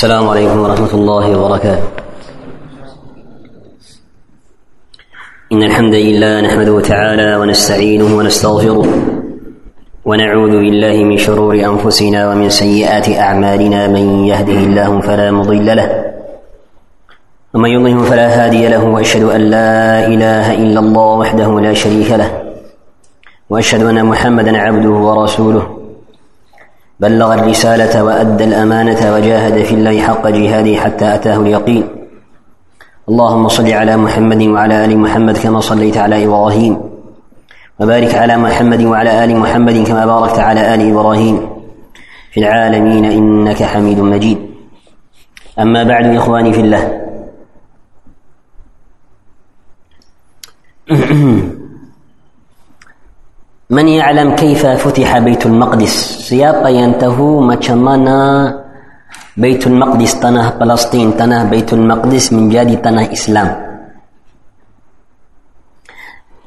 السلام عليكم ورحمة الله وبركاته. إن الحمد لله نحمده تعالى ونستعينه ونستغفره ونعوذ بالله من شرور أنفسنا ومن سيئات أعمالنا من يهده الله فلا مضل له ومن يضله فلا هادي له وأشهد أن لا إله إلا الله وحده لا شريك له وأشهد أن محمدا عبده ورسوله بلغ الرسالة وأدى الأمانة وجاهد في الله حق جهاده حتى أتاه اليقين. اللهم صل على محمد وعلى آل محمد كما صليت على إبراهيم. وبارك على محمد وعلى آل محمد كما باركت على آل إبراهيم. في العالمين إنك حميد مجيد. أما بعد إخواني في الله. من يعلم كيف فتح بيت المقدس؟ سياق ينته ما تشمانا بيت المقدس تنه فلسطين تنه بيت المقدس من جادي تنه إسلام.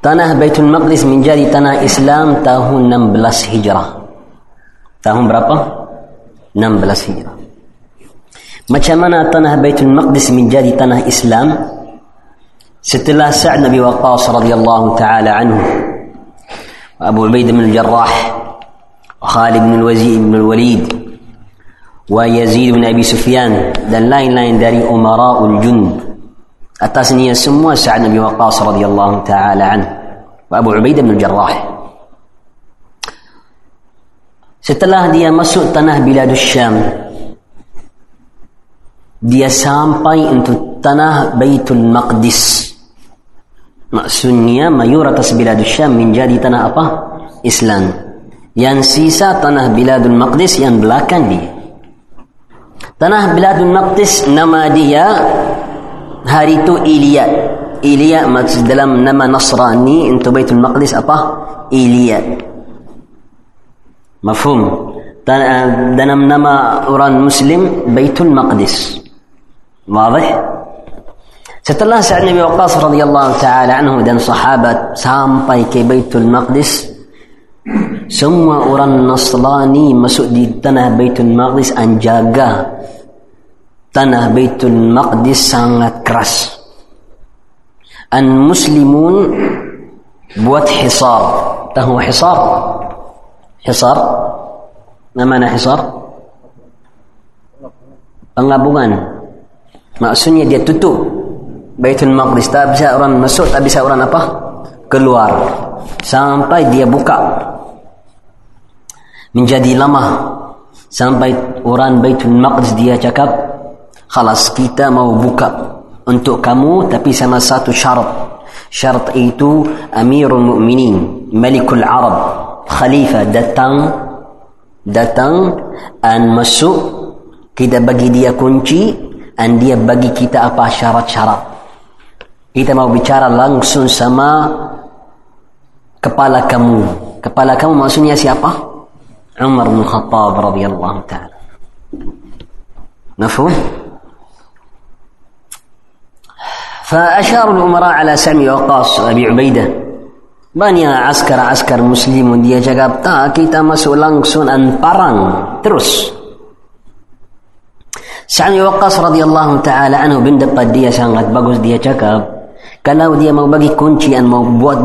تنه بيت المقدس من جادي تنه إسلام تاهو نمبلس هجرة. تاهو برابا؟ نمبلس هجرة. ما تشمانا تنه بيت المقدس من جادي تنه إسلام. ستلا سعد نبي وقاص رضي الله تعالى عنه. أبو عبيد بن الجراح وخالد بن الوزير بن الوليد ويزيد بن أبي سفيان. دان لاين لاين داري أمراء الجند التاسنية سموا سعد بن وقاص رضي الله تعالى عنه وأبو عبيد بن الجراح Setelah dia masuk tanah Biladus Syam Dia sampai untuk تنه بيت المقدس maksudnya mayoritas Biladul Syam menjadi tanah apa? Islam yang sisa tanah Biladul Maqdis yang belakang dia tanah Biladul Maqdis nama dia hari itu Ilya Ilya maksud dalam nama Nasrani untuk Baitul Maqdis apa? Ilya mafhum dalam nama orang Muslim Baitul Maqdis واضح؟ Setelah Sa'ad Nabi Waqqas radhiyallahu taala anhu dan sahabat sampai ke Baitul Maqdis semua orang Nasrani masuk di tanah Baitul Maqdis dan jaga tanah Baitul Maqdis sangat keras. An Muslimun buat hisar. Tahu hisar? Hisar? Apa mana hisar? Penggabungan. Maksudnya dia tutup Baitul Maqdis. Tak bisa orang masuk tak bisa orang apa? Keluar. Sampai dia buka. Menjadi lama sampai orang Baitul Maqdis dia cakap khalas kita mau buka untuk kamu tapi sama satu syarat. Syarat itu Amirul Mukminin Malikul Arab Khalifah datang datang dan masuk kita bagi dia kunci dan dia bagi kita apa syarat-syarat kita mau bicara langsung sama kepala kamu. Kepala kamu maksudnya siapa? Umar bin Khattab radhiyallahu taala. مفهوم؟ فأشار الأمراء على سعد وقاص أبي عبيدة banyak askar-askar muslim dia cakap tak kita masuk langsung an parang terus Sa'ad Waqqas radhiyallahu taala anhu bin dapat dia sangat bagus dia cakap kalau dia mau bagi kunci dan mau buat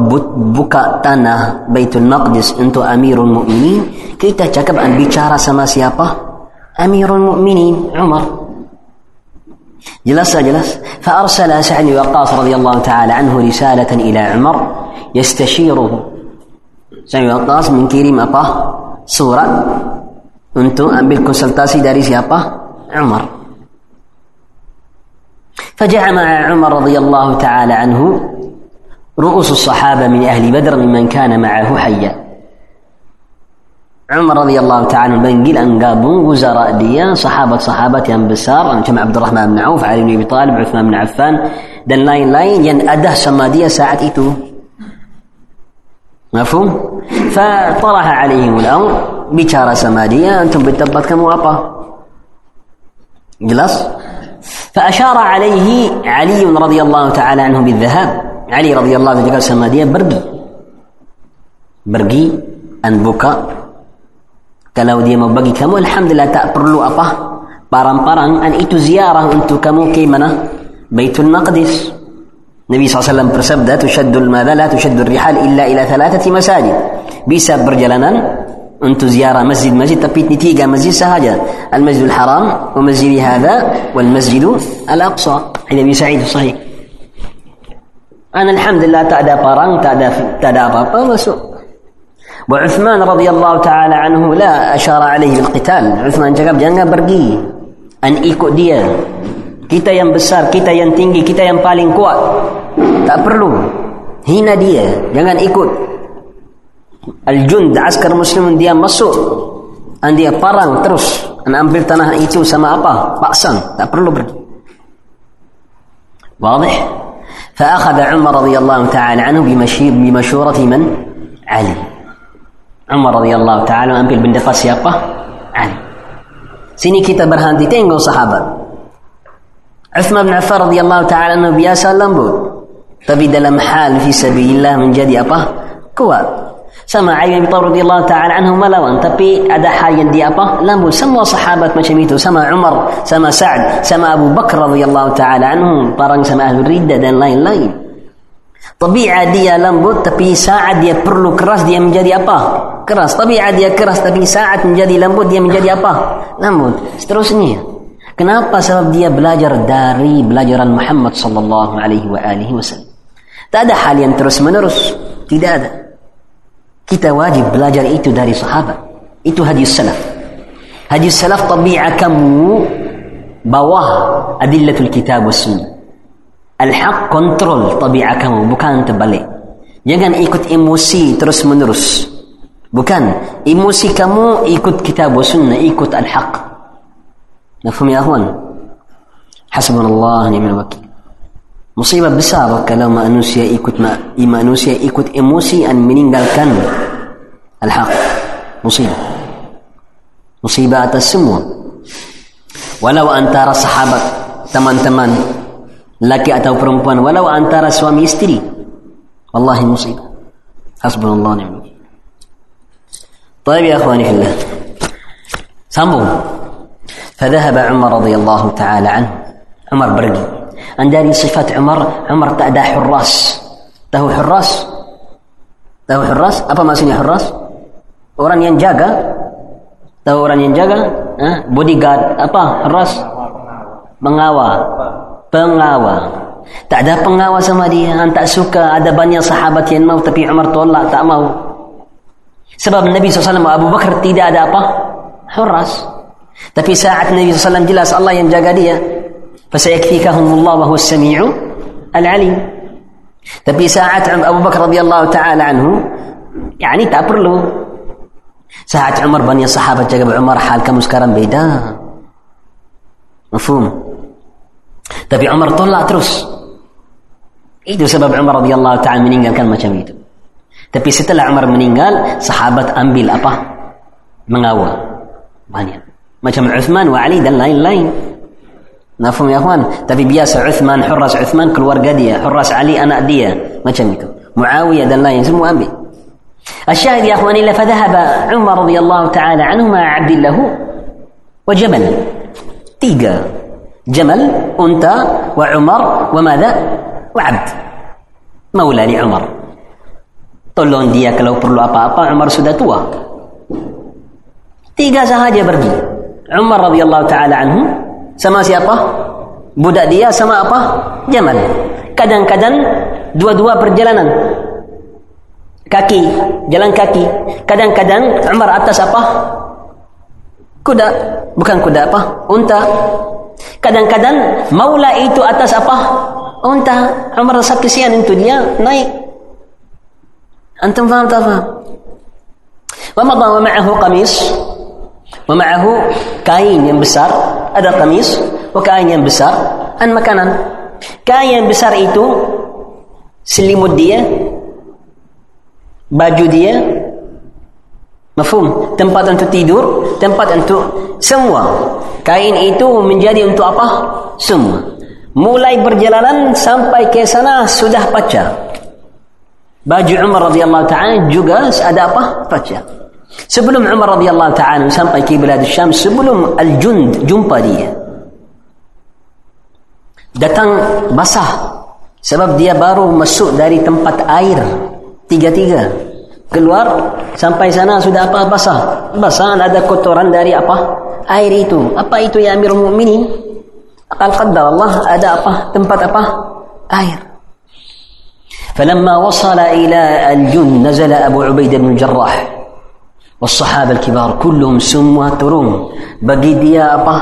buka tanah Baitul Maqdis untuk Amirul Mukminin, kita cakap dan bicara sama siapa? Amirul Mukminin Umar. jelas jelas. فأرسل سعد بن وقاص رضي الله تعالى عنه رسالة إلى عمر يستشيره. سعد بن وقاص من كريم apa? Surat untuk ambil konsultasi dari siapa? Umar. فجمع عمر رضي الله تعالى عنه رؤوس الصحابة من أهل بدر ممن كان معه حيا. عمر رضي الله تعالى عنه بن قيل ان قابون وزراء ديا صحابة صحابه ين بسار ان كم عبد الرحمن بن عوف علي بن أبي طالب عثمان بن عفان دن لاين لاين ين أده سماديه ساعة ايتو مفهوم؟ فطرح عليهم الأمر بشاره سماديه أنتم بتضبط كم وأبا. جلس فأشار عليه علي رضي الله تعالى عنه بالذهاب. علي رضي الله عنه قال سماديا برقي برقي أن بكى قال ودي ما بقي كم الحمد لله تأبرلو أبا بارم بارم أن إتو زيارة أنتو كم كيمنا بيت المقدس النبي صلى الله عليه وسلم برسب تشد الماذا لا تشد الرحال إلا إلى ثلاثة مساجد بيسب برجلنا masjid-masjid tapi di tiga masjid sahaja. Al-Masjidul Haram, wa masjid hadha, wal Masjidul Al-Aqsa. Ini bisa itu sahih. Ana alhamdulillah tak ada parang, tak ada tak ada. وعثمان رضي الله تعالى عنه لا أشار عليه بالقتال عثمان cakap jangan pergi an ikut dia kita yang besar kita yang tinggi kita yang paling kuat tak perlu hina dia الجند عسكر مسلم دي مسو ان دي طران ترس ان امبل تنها ايتو سما ابا باسان لا برلو برجي واضح فاخذ عمر رضي الله تعالى عنه بمشيب بمشوره من علي عمر رضي الله تعالى عنه امبل بن دفاس يابا علي سيني كيتا برهان تينغو صحابه عثمان بن عفان رضي الله تعالى عنه بياسا لمبو تبي دلم حال في سبيل الله من جدي ابا كوال sama Ali bin Thalib radhiyallahu taala anhu melawan tapi ada hal yang dia apa lembut semua sahabat macam itu sama Umar sama Sa'ad sama Abu Bakar radhiyallahu taala anhum parang sama ahli ridda dan lain-lain Tabiat dia lembut tapi saat dia perlu keras dia menjadi apa? Keras. Tabiat dia keras tapi saat menjadi lembut dia menjadi apa? Lembut. Seterusnya. Kenapa? Sebab dia belajar dari belajaran Muhammad sallallahu alaihi wasallam. Tak ada hal yang terus menerus. Tidak ada. Kita wajib belajar itu dari sahabat. Itu hadis salaf. Hadis salaf tabiat kamu bawah adillatul kitab was sunnah. Al-haq kontrol tabiat kamu bukan terbalik. Jangan ikut emosi terus menerus. Bukan. Emosi kamu ikut kitab wa sunnah, ikut al-haq. Nafhum ya? Hasbunallah ni'mal wakil. Musibah besar kalau manusia ikut manusia ikut emosi dan meninggalkan al-haq. Musibah. Musibah atas semua. Walau antara sahabat, teman-teman, laki atau perempuan walau antara suami istri wallahi musibah hasbunallah ni'mal طيب يا اخواني في الله sambung فذهب عمر رضي الله تعالى عنه عمر pergi dan dari sifat Umar Umar tak ada hurras tahu hurras tahu hurras apa maksudnya hurras orang yang jaga tahu orang yang jaga eh? bodyguard apa hurras mengawal pengawal. Tak ada pengawal sama dia. Han tak suka ada banyak sahabat yang mau tapi Umar tolak tak mau. Sebab Nabi SAW Abu Bakar tidak ada apa? Huras. Tapi saat Nabi SAW jelas Allah yang jaga dia. فسيكفيكهم الله وهو السميع العليم. تبي ساعة أبو بكر رضي الله تعالى عنه يعني تابر له ساعة عمر بني الصحابة جاب عمر حال كمسكرا بيدا مفهوم تبي عمر طلع لا ترس إيدو سبب عمر رضي الله تعالى منين قال كان ما شميته تبي ستلا عمر منين قال صحابة أنبيل أبا من أول ما شم عثمان وعلي دلائل لاين, لاين. مفهوم يا أخوان؟ تبي بياس عثمان حراس عثمان كل ورقة دي حراس علي أنا اديه ما كمكم معاوية دلنا ينزل مؤمن. الشاهد يا اخواني إلا فذهب عمر رضي الله تعالى عنه مع عبد له وجمل تيجا جمل أنت وعمر وماذا؟ وعبد. مولى لعمر طلون dia kalau perlu apa-apa Umar sudah تيجا tiga sahaja عمر رضي الله تعالى عنه sama siapa budak dia sama apa Jamal kadang-kadang dua-dua perjalanan kaki jalan kaki kadang-kadang Umar atas apa kuda bukan kuda apa unta Kadang-kadang maula itu atas apa? Unta. Umar rasa kesian itu dia naik. Antum faham tak faham? Wa madha wa ma'ahu qamis. Wa ma'ahu kain yang besar. Ada qamis. Wa kain yang besar. Dan makanan. Kain yang besar itu selimut dia. Baju dia. Mafhum? Tempat untuk tidur. Tempat untuk semua. Kain itu menjadi untuk apa? Semua. Mulai perjalanan sampai ke sana sudah pacar. Baju Umar radhiyallahu taala juga ada apa? Pacar. Sebelum Umar radhiyallahu taala sampai ke Bilad Syam, sebelum Al-Jund jumpa dia. Datang basah sebab dia baru masuk dari tempat air tiga-tiga keluar sampai sana sudah apa basah basah ada kotoran dari apa air itu apa itu ya Amirul Mukminin akal qaddar Allah ada apa tempat apa air فلما وصل إلى الجن نزل أبو عبيدة بن الجراح والصحابة الكبار كلهم سموا ترون بقي ديا أبا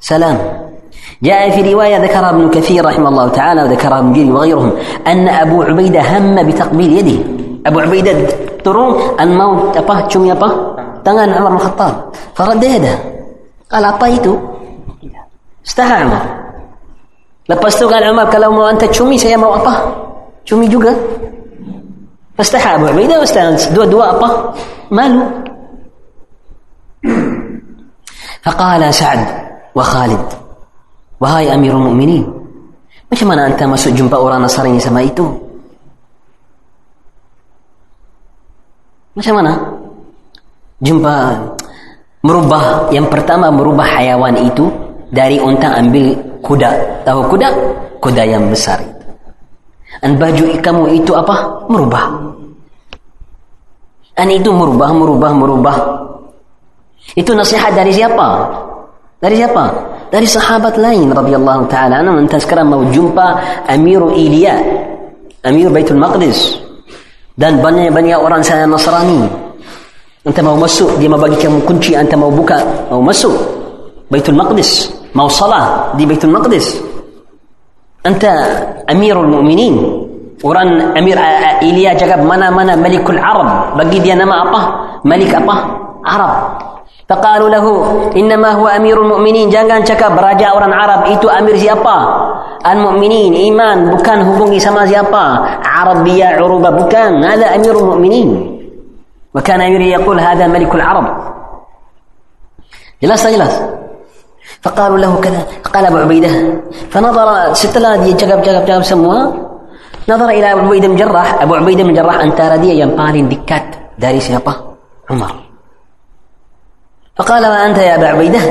سلام. جاء في رواية ذكرها ابن كثير رحمه الله تعالى وذكرها ابن جري وغيرهم أن أبو عبيدة هم بتقبيل يده. أبو عبيدة ترون الموت أبا شم يبا تنغن عمر بن الخطاب. فرد يده. قال أعطيته استحى عمر. tu قال عمر kalau mau anta cumi saya mau apa cumi Ustaz Abu Ubaidah Ustaz dua-dua apa? Malu. Faqala Sa'ad wa Khalid. Wahai Amirul Mukminin, macam mana anda masuk jumpa orang Nasrani sama itu? Macam mana? Jumpa merubah yang pertama merubah hayawan itu dari unta ambil kuda. Tahu kuda? Kuda yang besar dan baju kamu itu apa? Merubah. Dan itu merubah merubah merubah. Itu nasihat dari siapa? Dari siapa? Dari sahabat lain radhiyallahu taala anhu. Entah sekarang mau jumpa Amir Ilya Amir Baitul Maqdis. Dan banyak-banyak orang saya Nasrani. Anta mau masuk dia mau bagi kamu kunci anta mau buka mau masuk Baitul Maqdis. Mau salah di Baitul Maqdis أنت أمير المؤمنين. وران أمير إيليا جاب منا منا ملك العرب. بقي دي نما أطه ملك أطه عرب. فقالوا له إنما هو أمير المؤمنين. جangan cakap raja وران عرب. إيتو أمير siapa المؤمنين إيمان بكان bukan hubungi sama siapa عربية عروبة بكان. هذا أمير المؤمنين. وكان أمير يقول هذا ملك العرب. جلس جلس. فقالوا له كذا. قال أبو عبيدة فنظر ست دي جقب جقب جقب سموها نظر إلى أبو عبيدة بن جراح. أبو عبيدة بن جراح أنتار دي ينقال دكات. داري سيطة عمر. فقال ما أنت يا أبا عبيدة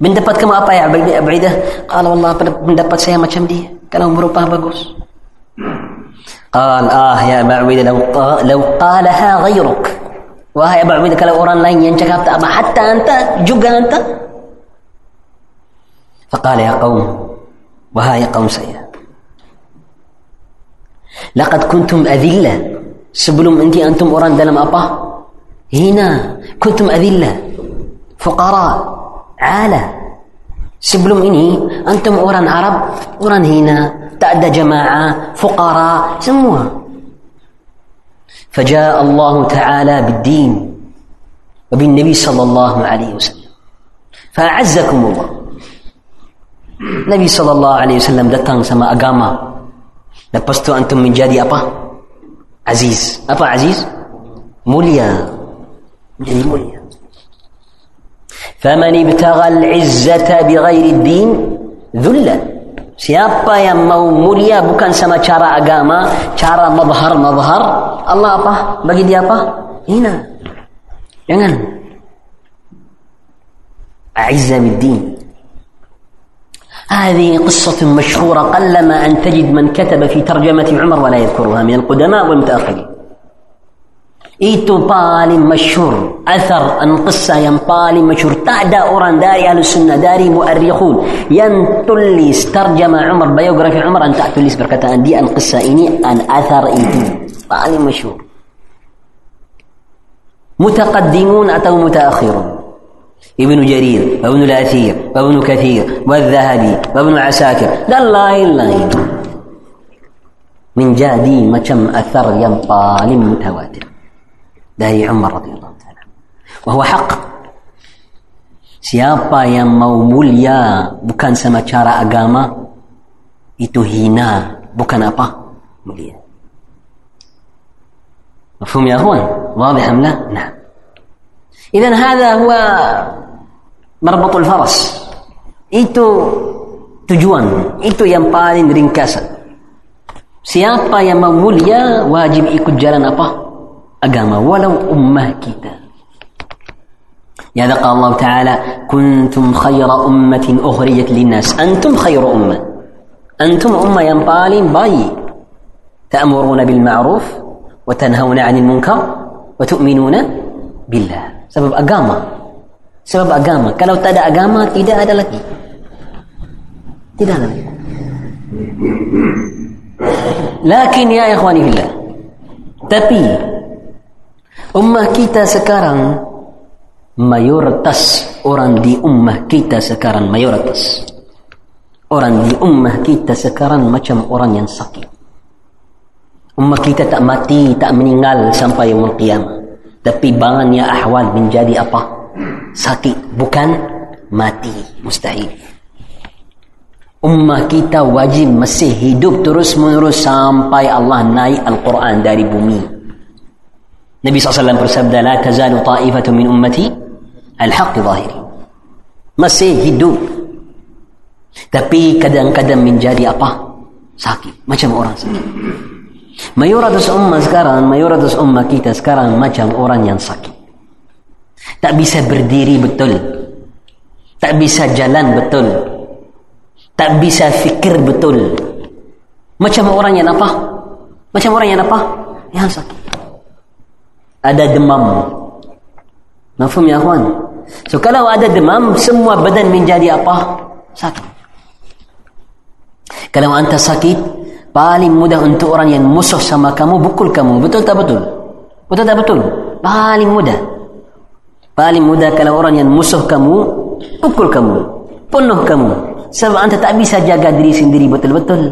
من دبت kamu apa يا Abu Ubaidah? Kalau Allah mendapat saya macam dia. Kalau berupa bagus. قال آه يا أبا عبيدة لو لو قالها غيرك. وهي أبا عبيدة كلو أوران لين ينجكبت أبا حتى أنت جوجا أنت؟ فقال يا قوم وها يا قوم سيئة لقد كنتم أذلة. سبلم أنت أنتم أوران دلم أبا. هنا كنتم أذلة. فقراء عالة. سبلم إني أنتم أوران عرب أوران هنا. تعدى جماعة فقراء سموها. فجاء الله تعالى بالدين وبالنبي صلى الله عليه وسلم. فأعزكم الله. Nabi wasallam datang sama agama. Lepas tu antum menjadi apa? Aziz. Apa aziz? Mulia. Menjadi mulia. فمن ابتغى العزة بغير الدين ذلا Siapa yang mau mulia bukan sama cara agama, cara mazhar-mazhar, Allah apa? Bagi dia apa? Hina. Jangan. أعز بالدين هذه قصة مشهورة قلما أن تجد من كتب في ترجمة عمر ولا يذكرها من القدماء والمتأخرين. إيتو بالي مشهور أثر أن قصة ينبالي مشهور تعدى أوران داري أهل السنة داري مؤرخون. ينتليس ترجمة عمر بيوغرافي عمر أن تعتليس بركة أن دي أن قصة إني أن أثر إيتو بالي مشهور. متقدمون أتوا متأخرون. ابن جرير وابن الأثير وابن كثير والذهبي وابن عساكر لا اله إلا الله من جادي ما كم أثر ينطى للمتواتر داري عمر رضي الله تعالى. وهو حق. سيابا يا موليا بكان سما شارا أقاما. يتهينا بكان أبا موليا مفهوم يا أخوان؟ واضح أم لا؟ نعم. اذا هذا هو مربط الفرس. itu tujuan itu yang paling ringkas siapa yang mau mulia wajib ikut jalan apa agama walau ummah kita لهذا قال الله تعالى كنتم خير أمة أخرجت للناس. أنتم خير أمة. أنتم أمة ينبالي باي. تأمرون بالمعروف وتنهون عن المنكر وتؤمنون بالله. Sebab agama. Sebab agama. Kalau tak ada agama, tidak ada lagi. Tidak ada lagi. Lakin ya ikhwanillah. Tapi, ummah kita sekarang mayoritas orang di ummah kita sekarang mayoritas orang di ummah kita sekarang macam orang yang sakit ummah kita tak mati tak meninggal sampai umur kiamat tapi bangannya ahwal menjadi apa? Sakit bukan mati mustahil. Ummah kita wajib masih hidup terus menerus sampai Allah naik Al-Quran dari bumi. Nabi SAW bersabda la tazalu ta'ifatu min ummati al-haq zahiri. Masih hidup. Tapi kadang-kadang menjadi apa? Sakit. Macam orang sakit mayoritas ummah sekarang mayoritas ummah kita sekarang macam orang yang sakit. Tak bisa berdiri betul. Tak bisa jalan betul. Tak bisa fikir betul. Macam orang yang apa? Macam orang yang apa? Yang sakit. Ada demam. Nafum ya kawan so kalau ada demam semua badan menjadi apa? Sakit. Kalau anda sakit paling mudah untuk orang yang musuh sama kamu bukul kamu betul tak betul betul tak betul paling mudah paling mudah kalau orang yang musuh kamu pukul kamu penuh kamu sebab anda tak bisa jaga diri sendiri betul-betul.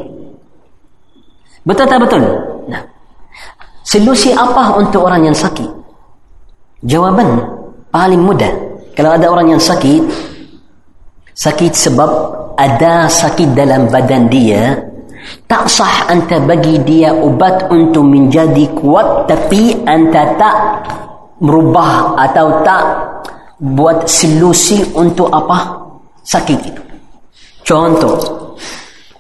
Betul tak betul? Nah. Solusi apa untuk orang yang sakit? Jawaban paling mudah. Kalau ada orang yang sakit, sakit sebab ada sakit dalam badan dia, tak sah anda bagi dia ubat untuk menjadi kuat tapi anda tak merubah atau tak buat solusi untuk apa sakit itu. Contoh,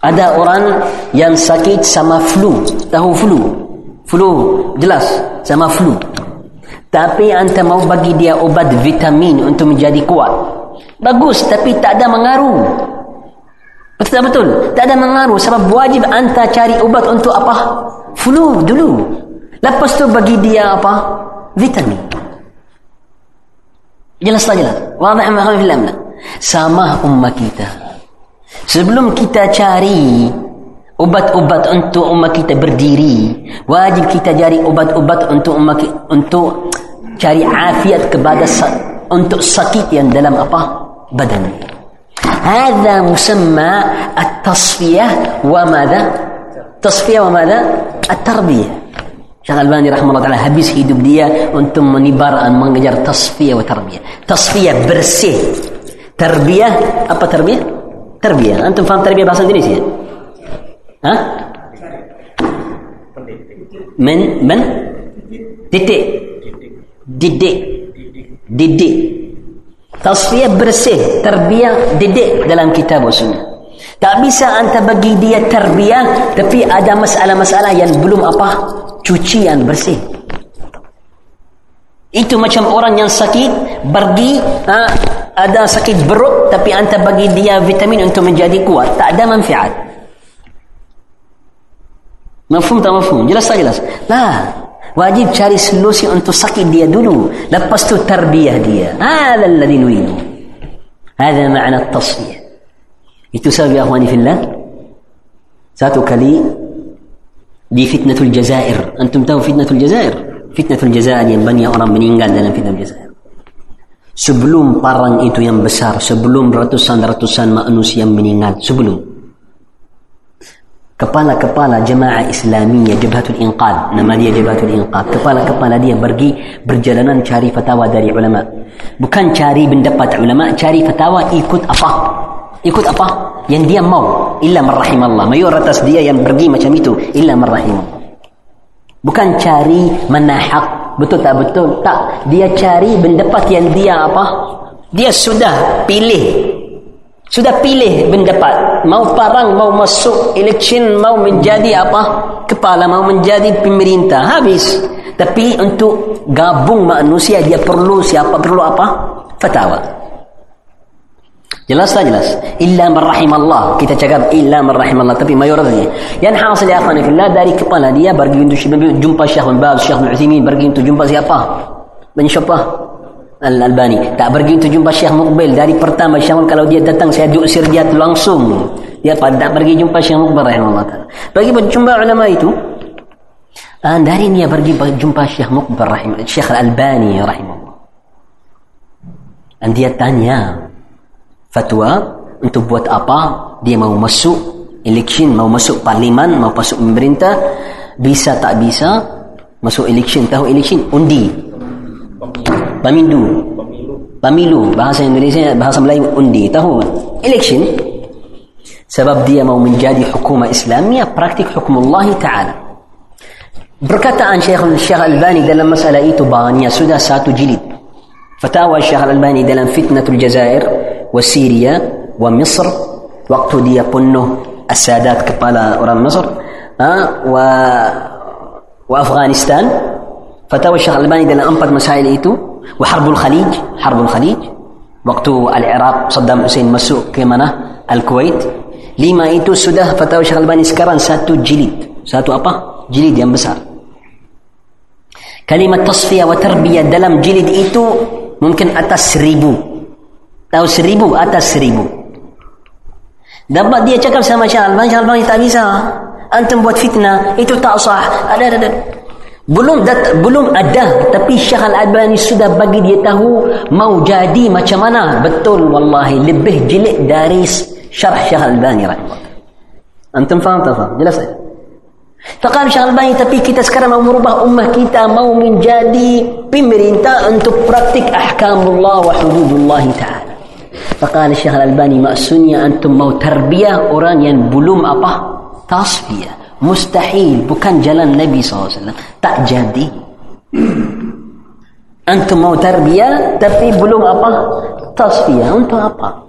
ada orang yang sakit sama flu, tahu flu? Flu, jelas, sama flu. Tapi anda mau bagi dia obat vitamin untuk menjadi kuat. Bagus, tapi tak ada mengaruh. Betul betul? Tak ada mengaruh sebab wajib anda cari obat untuk apa? Flu dulu. Lepas tu bagi dia apa? Vitamin. Jelas tak jelas? Wadah yang Sama ummah kita. Sebelum kita cari ubat-ubat untuk umat kita berdiri, wajib kita cari ubat-ubat untuk umat untuk cari afiat kepada untuk sakit yang dalam apa? badan. هذا مسمى التصفية وماذا؟ تصفية وماذا؟ التربية شيخ الباني رحمه الله تعالى هبيس هي دبدية وأنتم نبار أن منجر تصفية وتربية تصفية برسي تربية أبا تربية؟ تربية أنتم فاهم تربية بحث إندونيسيا؟ ها؟ من من؟ ديدي ديدي ديدي Tasfiyah bersih, tarbiyah didik dalam kitab sunnah. Tak bisa anda bagi dia tarbiyah tapi ada masalah-masalah yang belum apa? Cucian bersih. Itu macam orang yang sakit pergi ha, ada sakit perut tapi anda bagi dia vitamin untuk menjadi kuat tak ada manfaat mafhum tak mafhum jelas tak jelas lah wajib cari solusi untuk sakit dia dulu lepas tu tarbiyah dia هذا الذي نريده هذا معنى التصفية itu sebab ya akhwani fillah satu kali di fitnatul jazair antum tahu fitnatul jazair fitnatul jazair yang banyak orang meninggal dalam fitnatul jazair sebelum perang itu yang besar sebelum ratusan-ratusan manusia meninggal sebelum kepala-kepala jemaah Islamiyah Jabhatul Inqad nama dia Jabhatul Inqad kepala-kepala dia pergi berjalanan cari fatwa dari ulama bukan cari pendapat ulama cari fatwa ikut apa ikut apa yang dia mau illa marrahim Allah mayoritas dia yang pergi macam itu illa marrahim Bukan cari mana hak. Betul tak betul? Tak. Dia cari pendapat yang dia apa? Dia sudah pilih. Sudah pilih pendapat. Mau perang, mau masuk election, mau menjadi apa? Kepala, mau menjadi pemerintah. Habis. Tapi untuk gabung manusia, dia perlu siapa? Perlu apa? Fatawa. Jelas tak jelas? Illa man Allah. Kita cakap illa man Allah. Tapi mayoritasnya. Yang hasil ya akhwani fillah dari kepala dia pergi untuk jumpa Syekh bin Baz, Syekh bin Uthaymin, pergi untuk jumpa siapa? Ben siapa? Al-Albani. Tak pergi untuk jumpa Syekh Muqbil. Dari pertama Syekh kalau dia datang saya diusir dia langsung. Dia tak pergi jumpa Syekh Muqbil rahimahullah taala. Pergi jumpa ulama itu. Dan dari dia pergi jumpa Syekh Muqbil rahimahullah. Syekh Al-Albani rahimahullah. Dan dia tanya fatwa untuk buat apa dia mau masuk election mau masuk parlimen mau masuk pemerintah bisa tak bisa masuk election tahu election undi pemilu pemilu bahasa Indonesia bahasa Melayu undi tahu election sebab dia mau menjadi hukum Islamia praktik hukum Allah Ta'ala berkataan Syekh Syekh Al-Bani dalam masalah itu banyak sudah satu jilid fatwa Syekh Al-Bani dalam fitnatul Jazair وسيريا ومصر وقت دي penuh السادات kepala orang مصر ها و وافغانستان فتاوى الشيخ الالباني dalam empat masail itu وحرب الخليج حرب الخليج وقت العراق صدام حسين ke mana الكويت sekarang satu jilid satu apa jilid yang besar kalimat tasfiyah wa tarbiyah dalam jilid itu mungkin atas seribu Tahu seribu atas seribu. Dapat dia cakap sama Syah Al-Bani, Syah Al-Bani tak bisa. Antum buat fitnah, itu tak sah. Ada, ada, ada. belum dat- belum ada tapi Syekh Al-Albani sudah bagi dia tahu mau jadi macam mana betul wallahi lebih jelek dari syarah Syekh Al-Albani antum faham tak faham jelas tak Fakal Syekh Al-Albani tapi kita sekarang mau merubah ummah kita mau menjadi pemerintah untuk praktik ahkamullah wa hududullah ta'ala. Fakal Syekh Al-Bani maksudnya antum mau terbiah orang yang belum apa? Tasfiyah mustahil bukan jalan Nabi SAW tak jadi. Antum mau tarbiyah tapi belum apa? Tasfiyah. Untuk apa?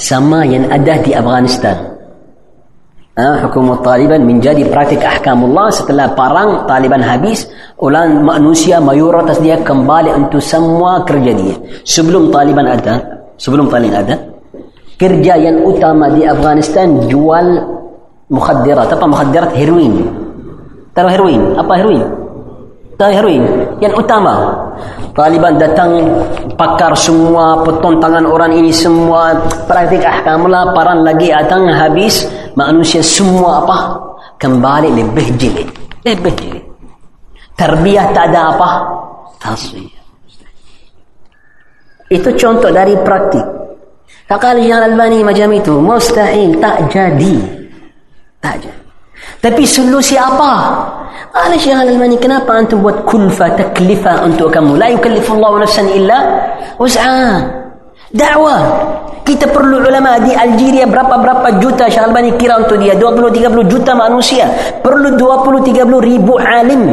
Sama yang ada di Afghanistan. Hukum Taliban menjadi praktik ahkamullah setelah perang Taliban habis ulang manusia mayoritas dia kembali untuk semua kerja dia. Sebelum Taliban ada sebelum Taliban ada kerja yang utama di Afghanistan jual mukhadirat apa mukhadirat heroin. Taruh heroin? Apa heroin? Taruh heroin? Yang utama. Taliban datang pakar semua potong tangan orang ini semua. Praktik ahkamullah perang lagi datang habis. Manusia semua apa? Kembali lebih jeli lebih jeli tarbiyah tak ada apa? Tasfiyah itu contoh dari praktik Fakal yang Albani macam itu mustahil tak jadi. Tak jadi. Tapi solusi apa Ala Syekh Al-Albani kenapa antum buat kulfa taklifa untuk kamu? La yukallifullahu nafsan illa wus'aha. Dakwah. Kita perlu ulama di Algeria berapa-berapa juta Syekh Albani kira untuk dia. 20-30 juta manusia. Perlu 20-30 ribu alim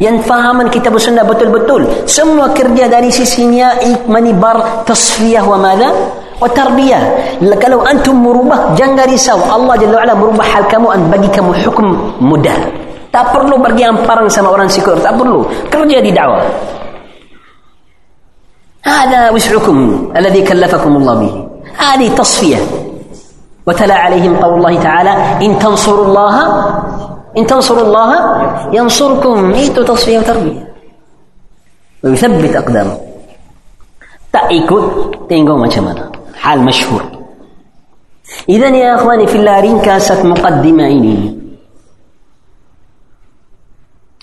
yang fahaman kitab sunnah betul-betul. Semua kerja dari sisinya ikmanibar tasfiyah wa mada وتربية. لو أنتم مروبة جنغري سو الله جل وعلا مروبة حالكم أن بقي حكم مدى تابرلو بقي أن فرن سما وران سيكور تابرلو كرجي دي دعوة هذا وسعكم الذي كلفكم الله به هذه تصفية وتلا عليهم قول الله تعالى إن تنصروا الله إن تنصروا الله ينصركم ميت تصفية وتربية ويثبت أقدامه تأيكو تنقو ما شمانه حال مشهور. إذن يا أخواني في الله رنكاسة مقدمة إني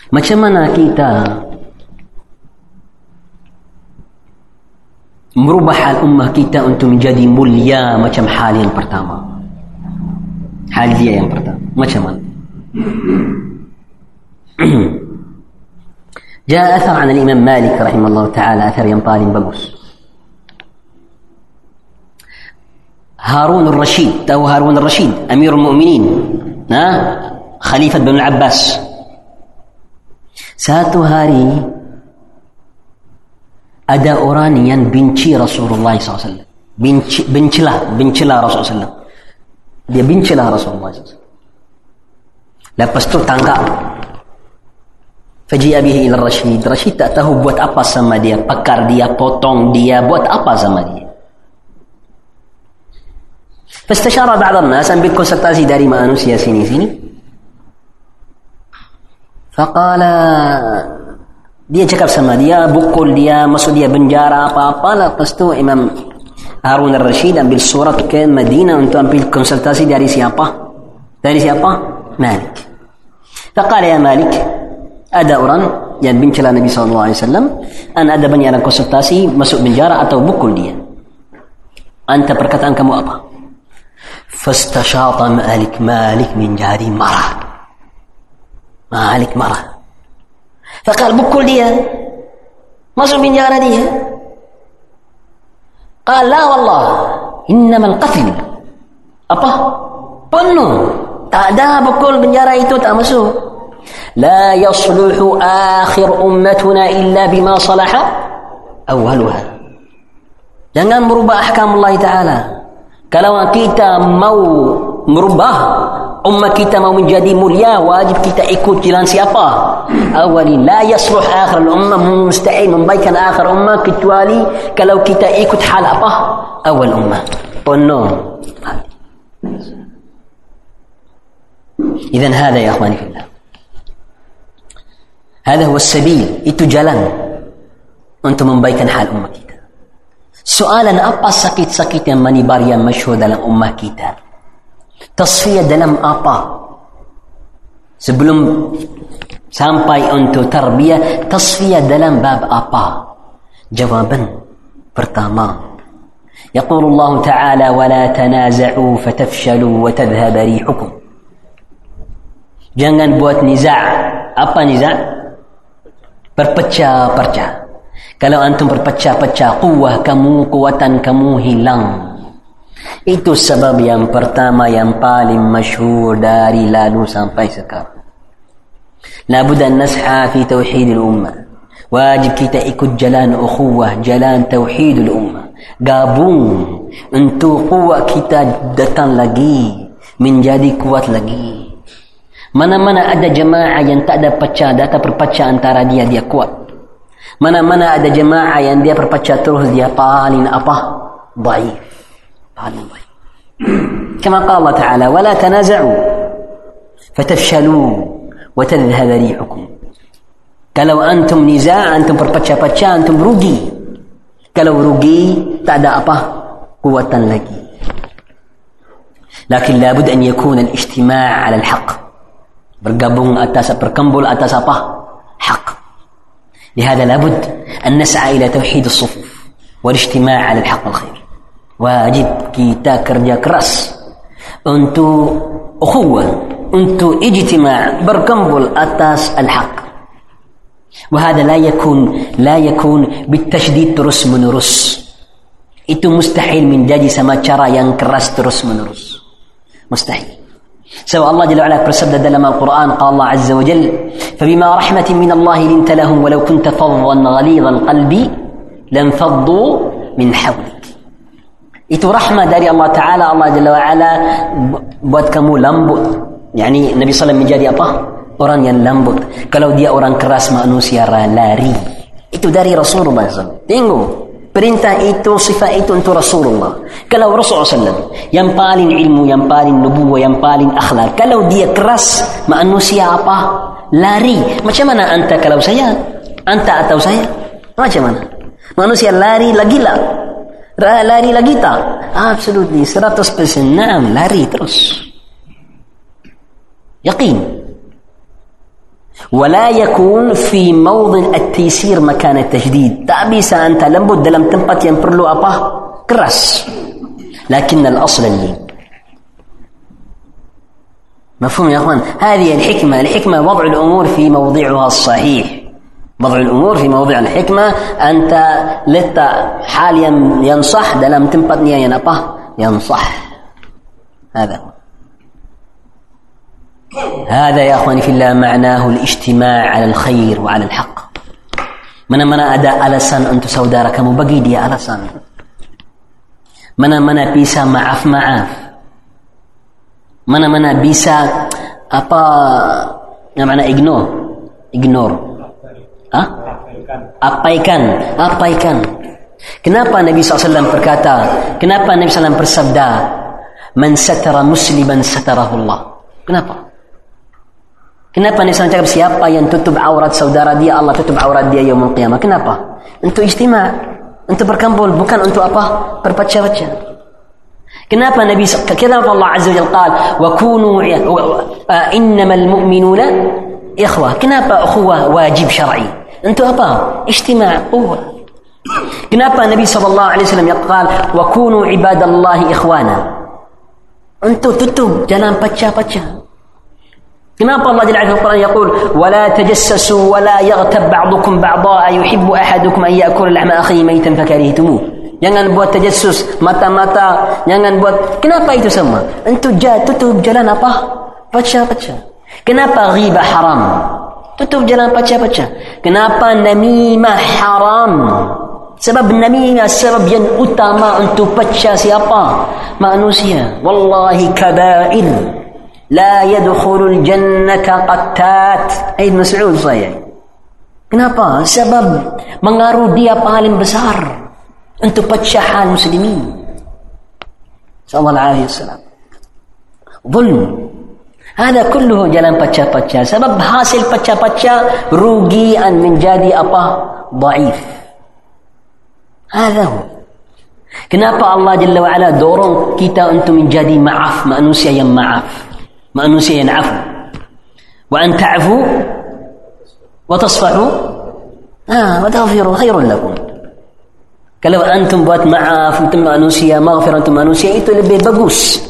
ما شمنا كيتا. merubah hal ummah kita untuk menjadi mulia macam hal yang pertama hal dia yang pertama macam mana جاء أثر عن الإمام مالك رحمه الله تعالى أثر ينطال بقوس Harun al-Rashid, tahu Harun al-Rashid, الرشيد أمير المؤمنين خليفة bin Abbas. satu hari ada orang yang benci Rasulullah SAW. Benci, bencilah, bencilah Rasulullah SAW. Dia bencilah Rasulullah SAW. Lepas tu tangkap, Faji'a bihi ila Rashid. Rashid tak tahu buat apa sama dia. Pakar dia, potong dia, buat apa sama dia. فاستشار بعض الناس ambil konsultasi dari manusia sini-sini. Faqala dia cakap sama dia, bukul dia, masuk dia penjara apa-apa. Lepas tu Imam Harun al-Rashid ambil surat ke Madinah untuk ambil konsultasi dari siapa? Dari siapa? Malik. Faqala ya Malik, ada orang yang bincang Nabi SAW an ada banyak orang konsultasi masuk penjara atau bukul dia anta perkataan kamu apa فاستشاط مالك مالك من جاري مرة مالك مرة فقال بكل ديها مصر من جارة دي قال لا والله إنما القتل. أبا بنو tak بكل من جارة إيتو تأمسو لا يصلح آخر أمتنا إلا بما صلح أولها. لن نمر بأحكام الله تعالى. Kalau kita mau merubah umat kita mau menjadi mulia wajib kita ikut jalan siapa awali la yasluh akhir ummah mustahil membaikkan akhir ummah kecuali kalau kita ikut hal apa awal ummah oh no إذن هذا يا أخواني في الله هذا هو السبيل itu jalan untuk membaikkan hal umat soalan apa sakit-sakit yang menibar yang masyhur dalam umat kita tasfiyah dalam apa sebelum sampai untuk tarbiyah tasfiyah dalam bab apa jawaban pertama يقول الله تعالى ولا تنازعوا فتفشلوا وتذهب ريحكم jangan buat niza' apa niza' berpecah-pecah. Kalau antum berpecah-pecah, kuah kamu, kuatan kamu hilang. Itu sebab yang pertama yang paling masyhur dari lalu sampai sekarang. Labud an nasha fi tauhid al-ummah. Wajib kita ikut jalan ukhuwah, jalan tauhid al-ummah. Gabung untuk kuat kita datang lagi, menjadi kuat lagi. Mana-mana ada jemaah yang tak ada pecah, data perpecah antara dia, dia kuat. Mana-mana ada jemaah yang dia perpecah terus, dia paling apa? Baik. Paling baik. كما قال الله تعالى ولا تنازعوا فتفشلوا وتذهب ريحكم kalau antum niza antum berpecah-pecah antum rugi kalau rugi tak ada apa kuatan lagi لكن لابد أن يكون الاجتماع على الحق bergabung atas berkembul atas apa لهذا لابد أن نسعى إلى توحيد الصفوف والاجتماع على الحق والخير. واجب كي تاكر كرديا كراس أنتو أخوة أنتو اجتماع بركمبل أتاس الحق. وهذا لا يكون لا يكون بالتشديد ترس من رس. itu mustahil menjadi sama cara yang ترس من menerus مستحيل. سواء الله جل وعلا bersabda dalam Al-Quran قال الله عز وجل فبما رحمة من الله لنت لهم ولو كنت فظا غليظ القلب لانفضوا من حولك itu rahmat dari Allah Ta'ala Allah Jalla wa'ala buat kamu lembut yani Nabi SAW menjadi apa? orang yang lembut kalau dia orang keras manusia lari itu dari Rasulullah SAW tengok Perintah itu, sifat itu untuk Rasulullah. Kalau Rasulullah yang paling ilmu, yang paling nubuah, yang paling akhlak. Kalau dia keras, manusia apa? Lari. Macam mana anta kalau saya? Anta atau saya? Macam mana? Manusia lari lagi lah. Lari lagi tak? Absolutely. 100% naam. Lari terus. Yakin. ولا يكون في موضع التيسير مكان التجديد. tak bisa anta lembut dalam tempat yang perlu لكن الأصل اللين مفهوم يا أخوان؟ هذه الحكمة الحكمة وضع الأمور في موضعها الصحيح. وضع الأمور في موضع الحكمة أنت لت حال ينصح tempatnya yang apa ينصح. هذا هو. هذا يا إخواني في الله معناه الاجتماع على الخير وعلى الحق من من ادا الاسان انت سودارك مو بقي دي الاسان من من بيسا معاف معاف من من بيسا أبا معنى اغنور اغنور ها ابايكان ابايكان Kenapa Nabi SAW berkata? Kenapa Nabi SAW bersabda? Man satara musliman satarahullah. Kenapa? Kenapa Nabi SAW cakap siapa yang tutup aurat saudara dia, Allah tutup aurat dia yang qiyamah. Kenapa? Untuk istimewa, untuk berkumpul, bukan untuk apa? Berbaca-baca. Kenapa Nabi kenapa Allah Azza wa Jalla wa kunu innamal mu'minuna ikhwah. Kenapa ukhuwah wajib syar'i? Untuk apa? Ijtima' quwwah. Kenapa Nabi sallallahu alaihi wasallam yaqal wa kunu ibadallahi ikhwana? Untuk tutup jalan pecah-pecah. Kenapa Allah Jalla Al Quran yaqul ولا تجسسوا ولا يغتب بعضكم بعضا أيحب أحدكم أن يأكل لحم أخيه ميتا فكرهتموه Jangan buat tajassus mata-mata. Jangan buat. Kenapa itu semua? Untuk tutup jalan apa? Baca-baca. Kenapa riba haram? Tutup jalan baca-baca. Kenapa namimah haram? Sebab namimah sebab yang utama untuk pecah siapa? Manusia. Wallahi kabair. La yadkhulul jannata qattat. Aid Mas'ud saya. Kenapa? Sebab mengaruh dia paling besar. untuk pecahan muslimin sallallahu alaihi wasallam zulm hada kulluhu jalan pecah-pecah sebab hasil pecah-pecah rugian menjadi apa dhaif hada hu kenapa Allah Jalla wa ala dorong kita untuk menjadi maaf manusia yang maaf مأنوسيا عفو وأن تعفو وتصفحوا. آه وتغفروا خير لكم. كلو أنتم بات مع أنتم مأنوسيا مغفرة أنتم مأنوسيا إتو لبي بقوس.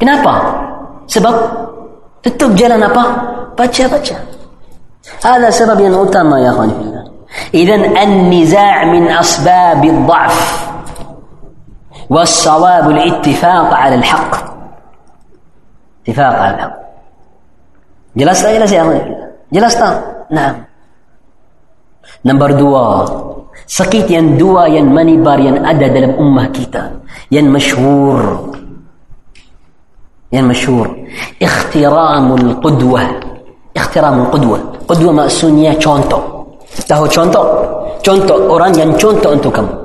كنابا؟ سبب؟ تتوب جلنا با باتشا باتشا. هذا سبب ينعو تاما يا أخواني في الله. إذن النزاع من أسباب الضعف والصواب الاتفاق على الحق. اتفاق على الحق جلست جلس يا جلس تا نعم نمبر دوا سكيت ين دوا ين ماني بار ين ادا دلم امه كيتا ين مشهور ين مشهور اخترام القدوة اخترام القدوة قدوة ما سونيا تشونتو تهو تشونتو تشونتو اوران ين تشونتو انتو كمو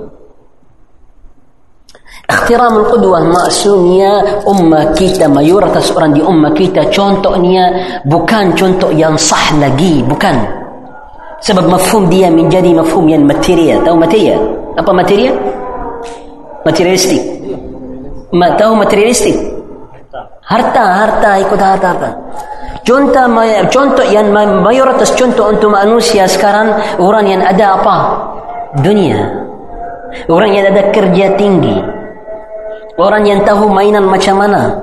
ikhtiramul qudwah maksudnya ummah kita mayoritas orang di ummah kita contohnya bukan contoh yang sah lagi bukan. Sebab mafhum dia menjadi mafhum yang material. Tahu material? Apa material? Materialistik. Ma, tahu materialistik? Harta harta ikut harta harta. Contoh contoh yang mayoritas contoh untuk manusia sekarang orang yang ada apa? Dunia. Orang yang ada kerja tinggi orang yang tahu mainan macam mana?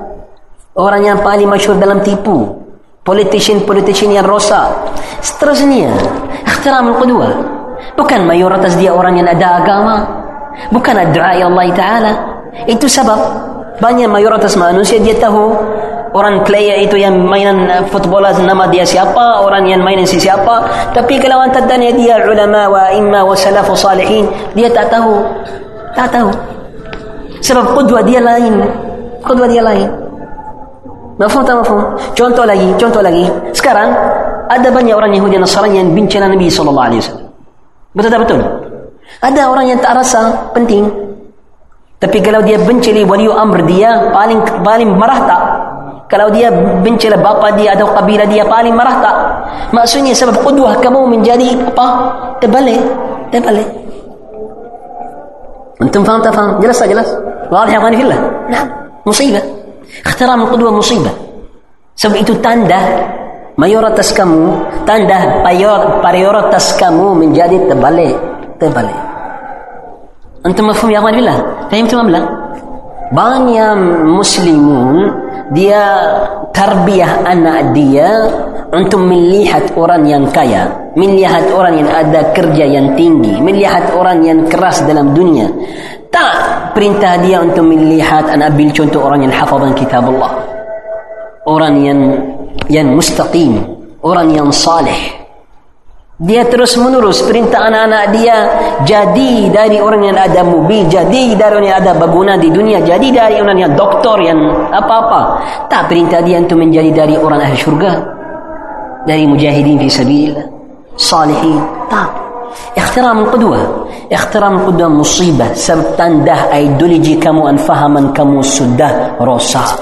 Orang yang paling masyhur dalam tipu. Politician-politician yang rosak. Seterusnya. Ikhtiram al-qudwa bukan mayoritas dia orang yang ada agama. Bukan doa Allah Ta'ala. Itu sebab banyak mayoritas manusia dia tahu orang player itu yang mainan football nama dia siapa orang yang mainan si siapa. Tapi kalau anda tanya dia ulama wa imma wa salafu salihin dia tak tahu. Tak tahu sebab qudwa dia lain qudwa dia lain Mafhum tak mafhum? Contoh lagi, contoh lagi. Sekarang ada banyak orang Yahudi Nasrani yang benci Nabi wasallam. Betul tak betul? Ada orang yang tak rasa penting. Tapi kalau dia benci wali amr dia paling paling marah tak? Kalau dia benci bapa dia atau kabilah dia paling marah tak? Maksudnya sebab qudwah kamu menjadi apa? Terbalik. Terbalik. Antum faham tak faham? Jelas tak jelas? Wadah ya fillah. Nah, musibah. Ikhtiram kedua musibah. Sebab itu tanda mayoritas kamu, tanda prioritas kamu menjadi terbalik. Terbalik. Antum mafhum ya billah? Fahim tu amla? Banyak muslimun dia tarbiyah anak dia untuk melihat orang yang kaya, melihat orang yang ada kerja yang tinggi, melihat orang yang keras dalam dunia. Tak perintah dia untuk melihat Anak ambil contoh orang yang hafazan kitab Allah. Orang yang yang mustaqim, orang yang saleh. Dia terus menerus perintah anak-anak dia jadi dari orang yang ada mobil, jadi dari orang yang ada bangunan di dunia, jadi dari orang yang doktor yang apa-apa. Tak perintah dia untuk menjadi dari orang ahli syurga, dari mujahidin fi sabilillah, salihin. Tak. Ikhtiram kedua. Ikhtiram kuda musibah. Sertandah ideologi kamu Anfahaman kamu sudah rosak.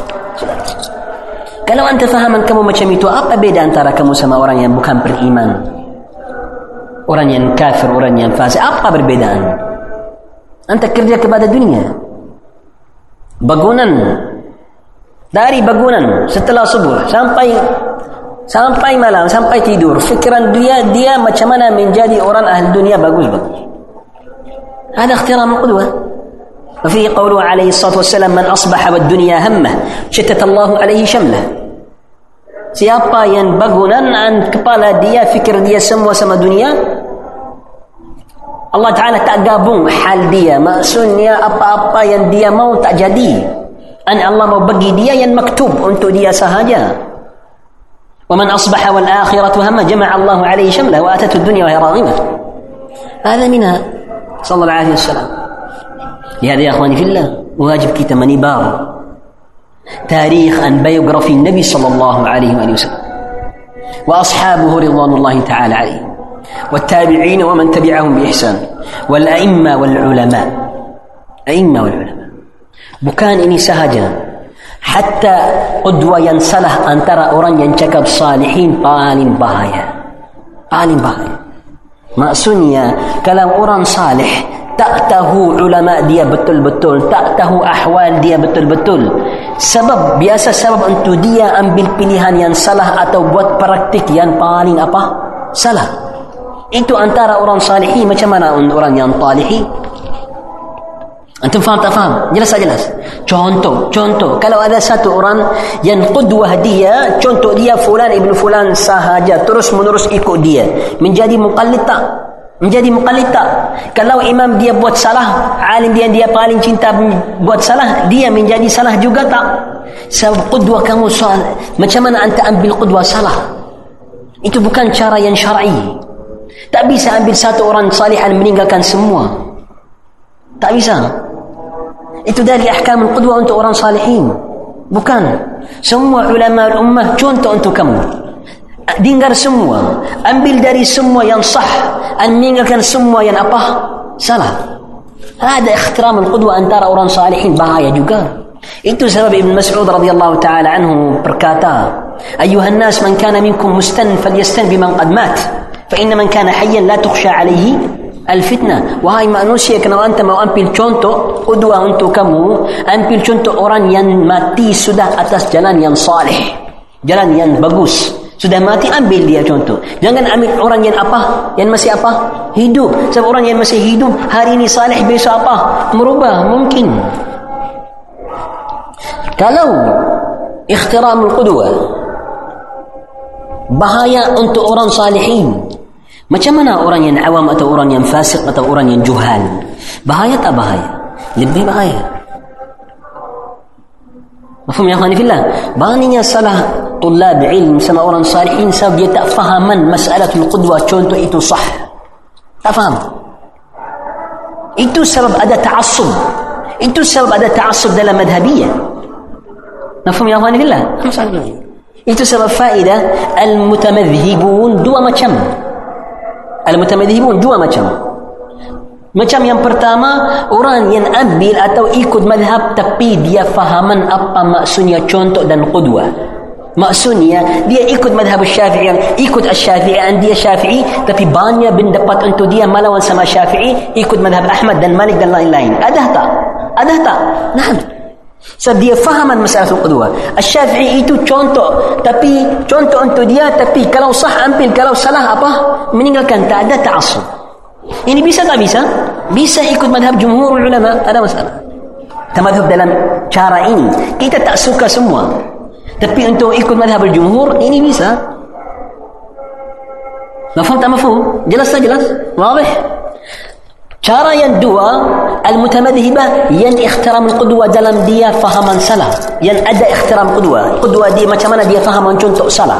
Kalau anda fahaman kamu macam itu Apa beda antara kamu sama orang yang bukan beriman? Orang yang kafir Orang yang fasik. Apa perbedaan Anda kerja kepada dunia. Bangunan. Dari bangunan. Setelah subuh. Sampai sampai malam. Sampai tidur. Fikiran dia dia macam mana menjadi orang ahli dunia bagus bagus هذا احترام القدوة وفيه قوله عليه الصلاة والسلام من أصبح والدنيا همه شتت الله عليه شمله siapa yang bangunan dan kepala dia fikir dia semua sama dunia Allah Ta'ala tak gabung hal dia maksudnya apa-apa yang dia mau tak jadi dan Allah mau bagi dia yang maktub untuk dia sahaja ومن أصبح والآخرة هم جمع الله عليه شمله وأتته الدنيا وهي راغمة هذا منها صلى الله عليه وسلم. لهذا يا أخواني في الله واجب كي مني بار تاريخ أن بيوغرافي النبي صلى الله عليه وآله وسلم. وأصحابه رضوان الله تعالى عليهم والتابعين ومن تبعهم بإحسان. والأئمة والعلماء. أئمة والعلماء. بكان إني سهجا hatta qudwa yang salah antara orang yang cakap salihin paling bahaya bahaya maksudnya kalau orang salih tak tahu ulama dia betul-betul tak tahu ahwal dia betul-betul. Sebab biasa sebab untuk dia ambil pilihan yang salah atau buat praktik yang paling apa? Salah. Itu antara orang salihin macam mana orang yang talihi Antum faham tak faham? Jelas tak jelas? Contoh, contoh. Kalau ada satu orang yang qudwah dia, contoh dia fulan ibnu fulan sahaja, terus menerus ikut dia. Menjadi muqallid tak? Menjadi muqallid tak? Kalau imam dia buat salah, alim dia dia paling cinta buat salah, dia menjadi salah juga tak? Sebab qudwah kamu soal, macam mana anda ambil qudwah salah? Itu bukan cara yang syar'i. Tak bisa ambil satu orang salih dan meninggalkan semua. Tak bisa. انتو داري أحكام القدوة وأنتو أوران صالحين. بكان. سموا علماء الأمة. كنتو أنتو كم دينغر سموا. ام بلداري سموا. ينصح ان مينغر كان سموا. ينأبه سلام هذا اخترام القدوة. أن ترى أوران صالحين. بهاي جوكا. إنتو سبب ابن مسعود رضي الله تعالى عنه بركاتا. أيها الناس من كان منكم مستن فليستن بمن قد مات. فإن من كان حيا لا تخشى عليه. Al-fitnah. Wahai manusia Kalau anda mau ambil contoh Kedua untuk kamu Ambil contoh orang yang mati Sudah atas jalan yang salih Jalan yang bagus. Sudah mati ambil dia contoh. Jangan ambil orang yang apa? Yang masih apa? Hidup. Sebab orang yang masih hidup Hari ini salih Besok apa? Merubah Mungkin. Kalau Ikhtiramul Qudwa Bahaya untuk orang salihin Macam mana orang yang awam atau orang yang fasik atau orang yang juhal? Bahaya tak bahaya? Lebih bahaya. Mafhum ya akhwani fillah? Baninya salah tulab ilm sama orang salihin sebab dia tak fahaman masalah qudwah contoh itu sah. Tak faham. Itu sebab ada ta'assub. Itu sebab ada ta'assub dalam madhabiyah. Mafhum ya akhwani fillah? Itu sebab faedah al-mutamadhibun dua macam. Al-Mutamadhibun dua macam. Macam yang pertama, orang yang ambil atau ikut madhab tapi dia fahaman apa maksudnya contoh dan qudwah. Maksudnya dia ikut madhab syafi'i ikut syafi'i dan dia syafi'i tapi banyak bin dapat untuk dia melawan sama syafi'i ikut madhab Ahmad dan Malik dan lain-lain. Ada tak? Ada tak? Nah, sebab dia fahaman masalah qudwah. Syafi'i itu contoh tapi contoh untuk dia tapi kalau sah ambil kalau salah apa meninggalkan tak ada ta'assub. Ini bisa tak bisa? Bisa ikut madhab jumhur ulama, ada masalah. Tamadhab dalam cara ini kita tak suka semua. Tapi untuk ikut madhab jumhur ini bisa. Mafhum tak mafhum? Jelas tak jelas? Wadih? Cara yang dua, المتمذهبة ين اخترام القدوة دلم دي فهما سلا. ين أدى اخترام قدوة. قدوة دي ما تمنى دي فهما جنت سلا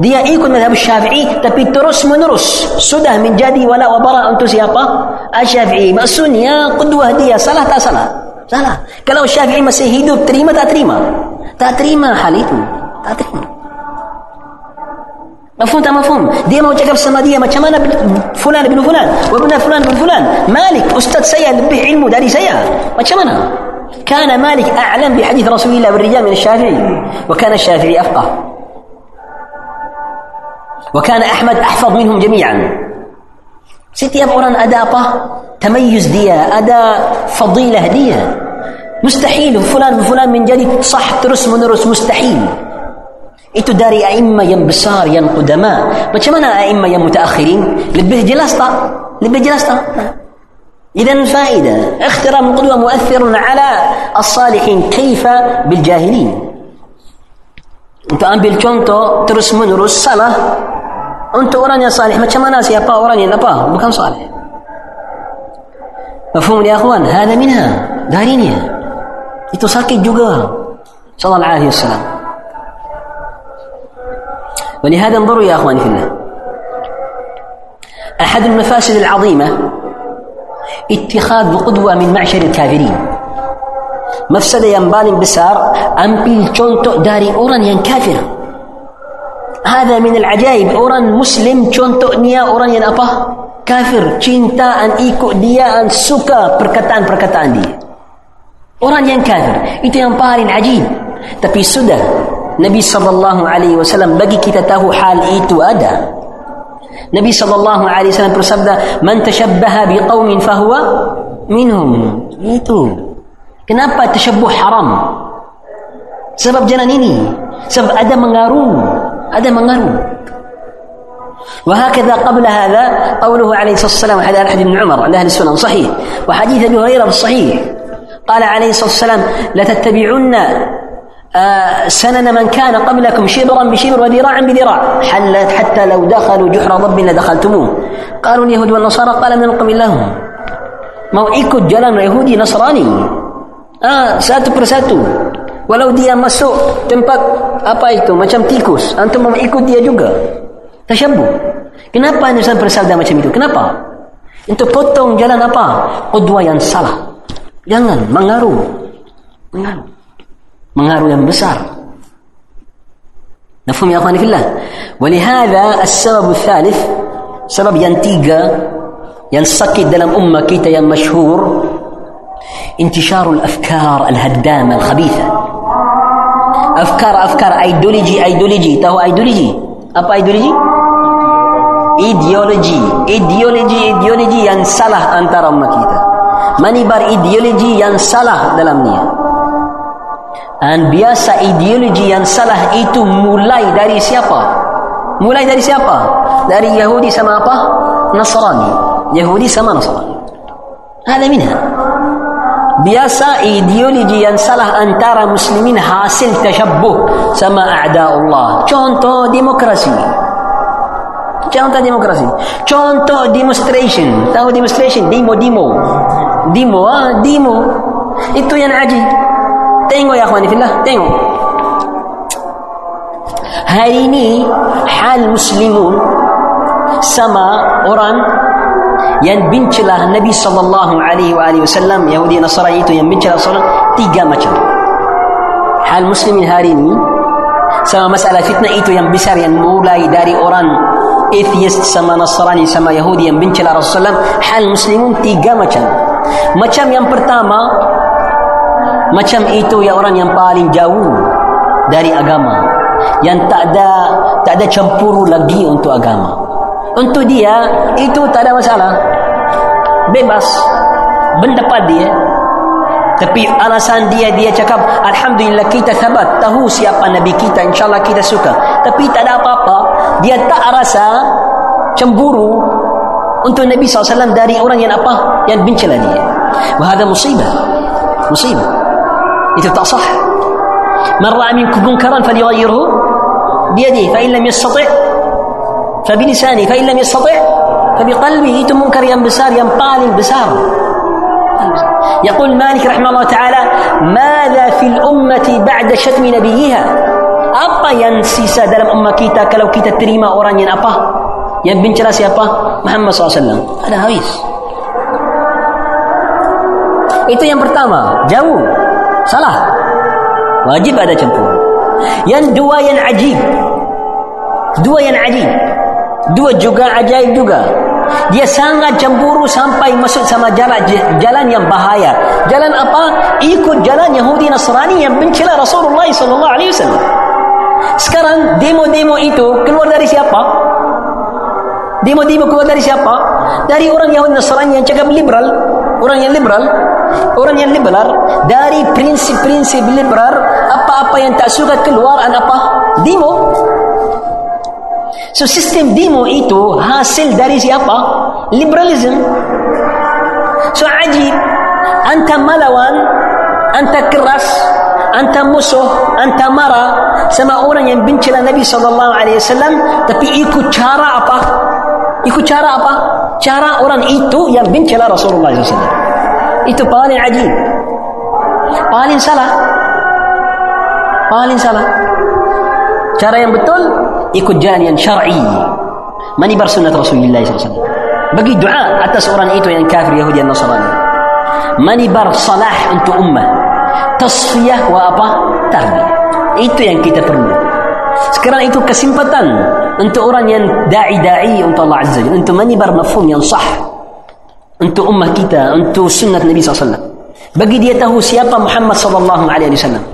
دي ايكون مذهب الشافعي تبي ترس من رس. سده من جدي ولا وبراء أنت سيابا. الشافعي مأسون يا قدوة دي سلا تا سلا. سلا. كلام الشافعي ما سيهيدو تريما تا تريما. تا تريما حاليتم تا تريما. مفهوم تمام مفهوم. ديما وجهك بالسمادية ما كمان فلان ابن فلان وابن فلان ابن فلان. مالك أستاذ سيئة به علمه داري سيئة ما كمان كان مالك أعلم بحديث رسول الله بالرجال من الشافعي. وكان الشافعي أفقه. وكان أحمد أحفظ منهم جميعا. ستي أبعران أداة تميز ديا أدا فضيلة دي مستحيل فلان بفلان من جدي صح ترس من رس مستحيل. Itu dari a'imma yang besar yang qudama macam mana a'imma yang mutaakhirin lebih jelas tak lebih jelas tak إذا فائدة احترام القدوة مؤثر على الصالحين كيف بالجاهلين Untuk ambil contoh terus menerus salah untuk orang yang salih macam mana siapa orang yang apa bukan salih مفهوم يا اخوان هذا منها دارينيا itu sakit juga الله عليه وسلم ولهذا انظروا يا أخواني في الله. أحد المفاسد العظيمة اتخاذ قدوة من معشر الكافرين. مفسد ينبال بسار أم بالجونتو داري اورن ين كافر. هذا من العجائب. اورن مسلم جونتو نيا اورن ين أبا كافر. تشينتا أن إيكو ديا أن سوكا بركتان بركتان دي اورن ين كافر. انت ينبال عجيب. تبي سودا Nabi sallallahu alaihi wasallam bagi kita tahu hal itu ada Nabi sallallahu alaihi wasallam bersabda man tashabbaha biqaumin fahuwa minhum itu kenapa tashabbuh haram sebab jalan ini sebab ada mengaruh ada mengaruh وهكذا قبل هذا قوله عليه الصلاه والسلام حديث احد بن عمر عند أهل السنن صحيح وحديث ابي هريره في الصحيح قال عليه الصلاه والسلام لتتبعن آه، سنن من كان قبلكم شبرا بشبر وذراعا بذراع حلت حتى لو دخلوا جحر ضب لدخلتموه قالوا اليهود والنصارى قال من القوم لهم mau ikut jalan Yahudi Nasrani ah satu persatu walau dia masuk tempat apa itu macam tikus antum mau ikut dia juga tasyabbuh kenapa Nabi SAW bersabda macam itu kenapa untuk potong jalan apa qudwa yang salah jangan mengaruh mengaruh Mengaruh yang besar يا اخواني في الله ولهذا السبب الثالث سبب yang tiga yang sakit dalam ummah kita yang masyhur انتشار الافكار الهدامه الخبيثه افكار افكار ايديولوجي ايديولوجي tahu ايديولوجي apa ايديولوجي ideologi ideologi ideologi yang salah antara umat kita manibar ideologi yang salah dalamnya Dan biasa ideologi yang salah itu mulai dari siapa? Mulai dari siapa? Dari Yahudi sama apa? Nasrani. Yahudi sama Nasrani. Ada minha. Biasa ideologi yang salah antara muslimin hasil tashabbuh sama a'da Allah. Contoh demokrasi. Contoh demokrasi. Contoh demonstration. Tahu demonstration? Demo-demo. Demo, ah, demo. Itu yang ajib. Tengok ya akhwani fillah, tengok. Hari ini hal muslimun sama orang yang bincilah Nabi sallallahu alaihi wasallam Yahudi Nasrani itu yang bincilah seorang tiga macam. Hal muslimin hari ini sama masalah fitnah itu yang besar yang mulai dari orang atheist sama Nasrani sama Yahudi yang bincilah Rasulullah hal muslimun tiga macam. Macam yang pertama macam itu ya orang yang paling jauh dari agama. Yang tak ada tak ada campur lagi untuk agama. Untuk dia itu tak ada masalah. Bebas. Pendapat dia tapi alasan dia dia cakap alhamdulillah kita sabat tahu siapa nabi kita. Insyaallah kita suka. Tapi tak ada apa-apa. Dia tak rasa cemburu untuk Nabi SAW dari orang yang apa? Yang benci dia. Wahada musibah. Musibah يتبطأ صح. من رأى منكم منكرا فليغيره؟ بيده فإن لم يستطع فبلسانه فإن لم يستطع فبقلبه يتم منكر ينبسار ينقال انبسار يقول مالك رحمه الله تعالى ماذا في الأمة بعد شتم نبيها؟ أبا ينسي yang sisa كيتا كلو كيتا تريما kita terima orang yang أبا محمد صلى الله عليه وسلم. هذا هويس. Itu yang pertama, jauh. Salah. Wajib ada campur. Yang dua yang ajib. Dua yang ajib. Dua juga ajaib juga. Dia sangat cemburu sampai masuk sama jalan jalan yang bahaya. Jalan apa? Ikut jalan Yahudi Nasrani yang mencela Rasulullah sallallahu alaihi wasallam. Sekarang demo-demo itu keluar dari siapa? Demo-demo keluar dari siapa? Dari orang Yahudi Nasrani yang cakap liberal orang yang liberal orang yang liberal dari prinsip-prinsip liberal apa-apa yang tak suka keluar apa demo So sistem demo itu hasil dari siapa? Liberalism. So ajib. Anta malawan, anta keras, anta musuh, anta marah sama orang yang bencilah Nabi sallallahu alaihi wasallam tapi ikut cara apa? Ikut cara apa? Cara orang itu yang bencilah Rasulullah SAW. Itu paling ajib. Paling salah. Paling salah. Cara yang betul ikut jalan yang syar'i. Manibar sunnah Rasulullah SAW bagi doa atas orang itu yang kafir Yahudi dan Nasrani. Manibar salah untuk ummah. Tasfiyah wa apa? Tarbiyah itu yang kita perlu. Sekarang itu kesempatan untuk orang yang da'i-da'i untuk Allah Azza untuk manibar mafhum yang sah untuk ummah kita untuk sunnah Nabi SAW bagi dia tahu siapa Muhammad sallallahu alaihi wasallam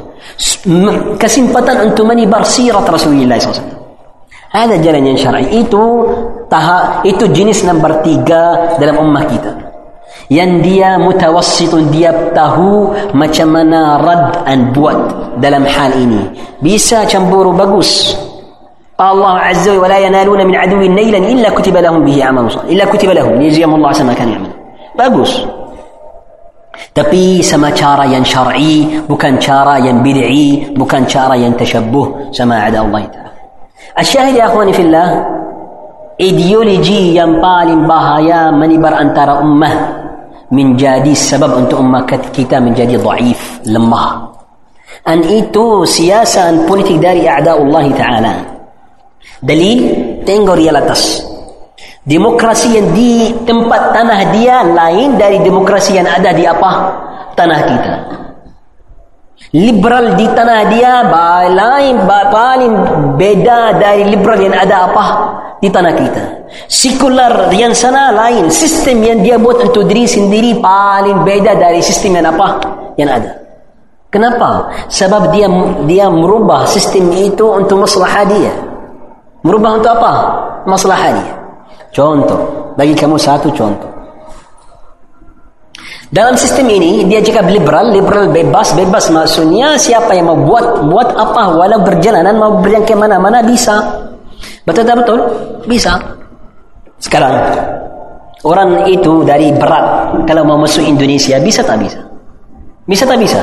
kesempatan untuk manibar sirat Rasulullah SAW ada jalan yang syar'i itu taha itu jenis nombor tiga dalam ummah kita yang dia mutawassitun dia tahu macam mana rad'an buat dalam hal ini bisa cemburu bagus Allah Azza wa la yanaluna min aduwin nailan illa kutiba lahum bihi amal illa kutiba lahum liyajziyahum Allah sama kan yamal bagus. Tapi sama cara yang syar'i, bukan cara yang bid'i, bukan cara yang tashabbuh sama ada Allah Taala. Asyhadu ya akhwani fillah, ideologi yang paling bahaya menibar antara ummah menjadi sebab untuk ummah kita menjadi dhaif, lemah. Dan itu siasat politik dari a'da Allah Taala. Dalil tengok realitas demokrasi yang di tempat tanah dia lain dari demokrasi yang ada di apa? Tanah kita. Liberal di tanah dia lain paling beda dari liberal yang ada apa? Di tanah kita. Sekular yang sana lain sistem yang dia buat untuk diri sendiri paling beda dari sistem yang apa? Yang ada. Kenapa? Sebab dia dia merubah sistem itu untuk masalah dia. Merubah untuk apa? Masalah dia contoh bagi kamu satu contoh dalam sistem ini dia cakap liberal, liberal bebas, bebas maksudnya siapa yang mau buat buat apa walau berjalanan mau berjalan ke mana-mana bisa. Betul tak betul? Bisa. Sekarang orang itu dari berat kalau mau masuk Indonesia bisa tak bisa? Bisa tak bisa?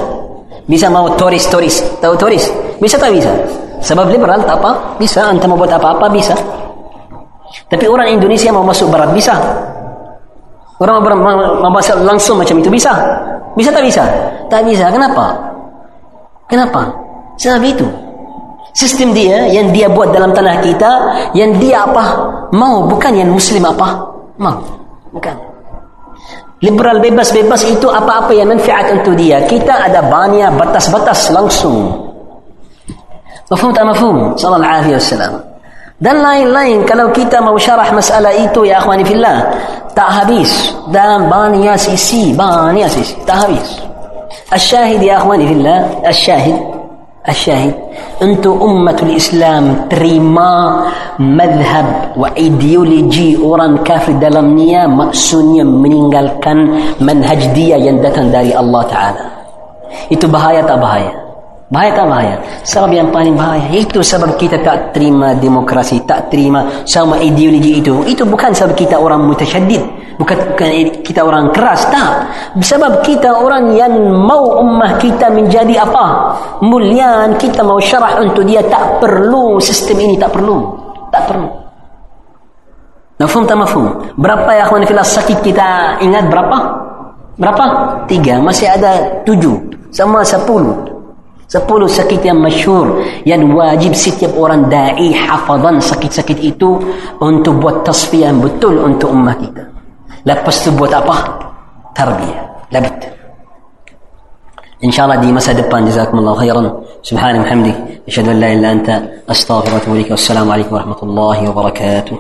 Bisa mau turis turis tahu turis? Bisa tak bisa? Sebab liberal tak apa? Bisa. Anda mau buat apa-apa bisa. Tapi orang Indonesia mau masuk berat bisa. Orang membaca langsung macam itu bisa? Bisa tak bisa? Tak bisa. Kenapa? Kenapa? Sebab itu. Sistem dia yang dia buat dalam tanah kita, yang dia apa? Mau bukan yang muslim apa? Mau. Bukan. Liberal bebas-bebas itu apa-apa yang manfaat untuk dia. Kita ada banyak batas-batas langsung. Mafhum tak mafhum? Sallallahu alaihi wasallam. Dan lain-lain kalau kita mau syarah masalah itu ya akhwani fillah tak habis dan banyak sisi banyak sisi tak habis الشاهد يا اخواني في الله الشاهد الشاهد أنتم أمة الإسلام تريما مذهب وإيديولوجي أوران كافر دلمنيا مأسونيا meninggalkan manhaj dia yang datang dari Allah Ta'ala itu bahaya tak bahaya Bahaya tak bahaya? Sebab yang paling bahaya itu sebab kita tak terima demokrasi, tak terima sama ideologi itu. Itu bukan sebab kita orang mutasyadid, bukan, kita orang keras, tak. Sebab kita orang yang mau ummah kita menjadi apa? Mulian, kita mau syarah untuk dia tak perlu sistem ini tak perlu. Tak perlu. Mafhum tak mafhum? Berapa ya akhwan filah sakit kita ingat berapa? Berapa? Tiga. Masih ada tujuh. Sama sepuluh. Sepuluh sakit yang masyur yang wajib setiap orang da'i hafazan sakit-sakit itu untuk buat tasfiyah betul untuk ummah kita. Lepas tu buat apa? Tarbiyah. Labit. insya Allah di masa depan jazakumullah khairan subhanahu hamdik asyhadu an la illa anta astaghfiruka wa atubu ilaik wassalamu alaikum warahmatullahi wabarakatuh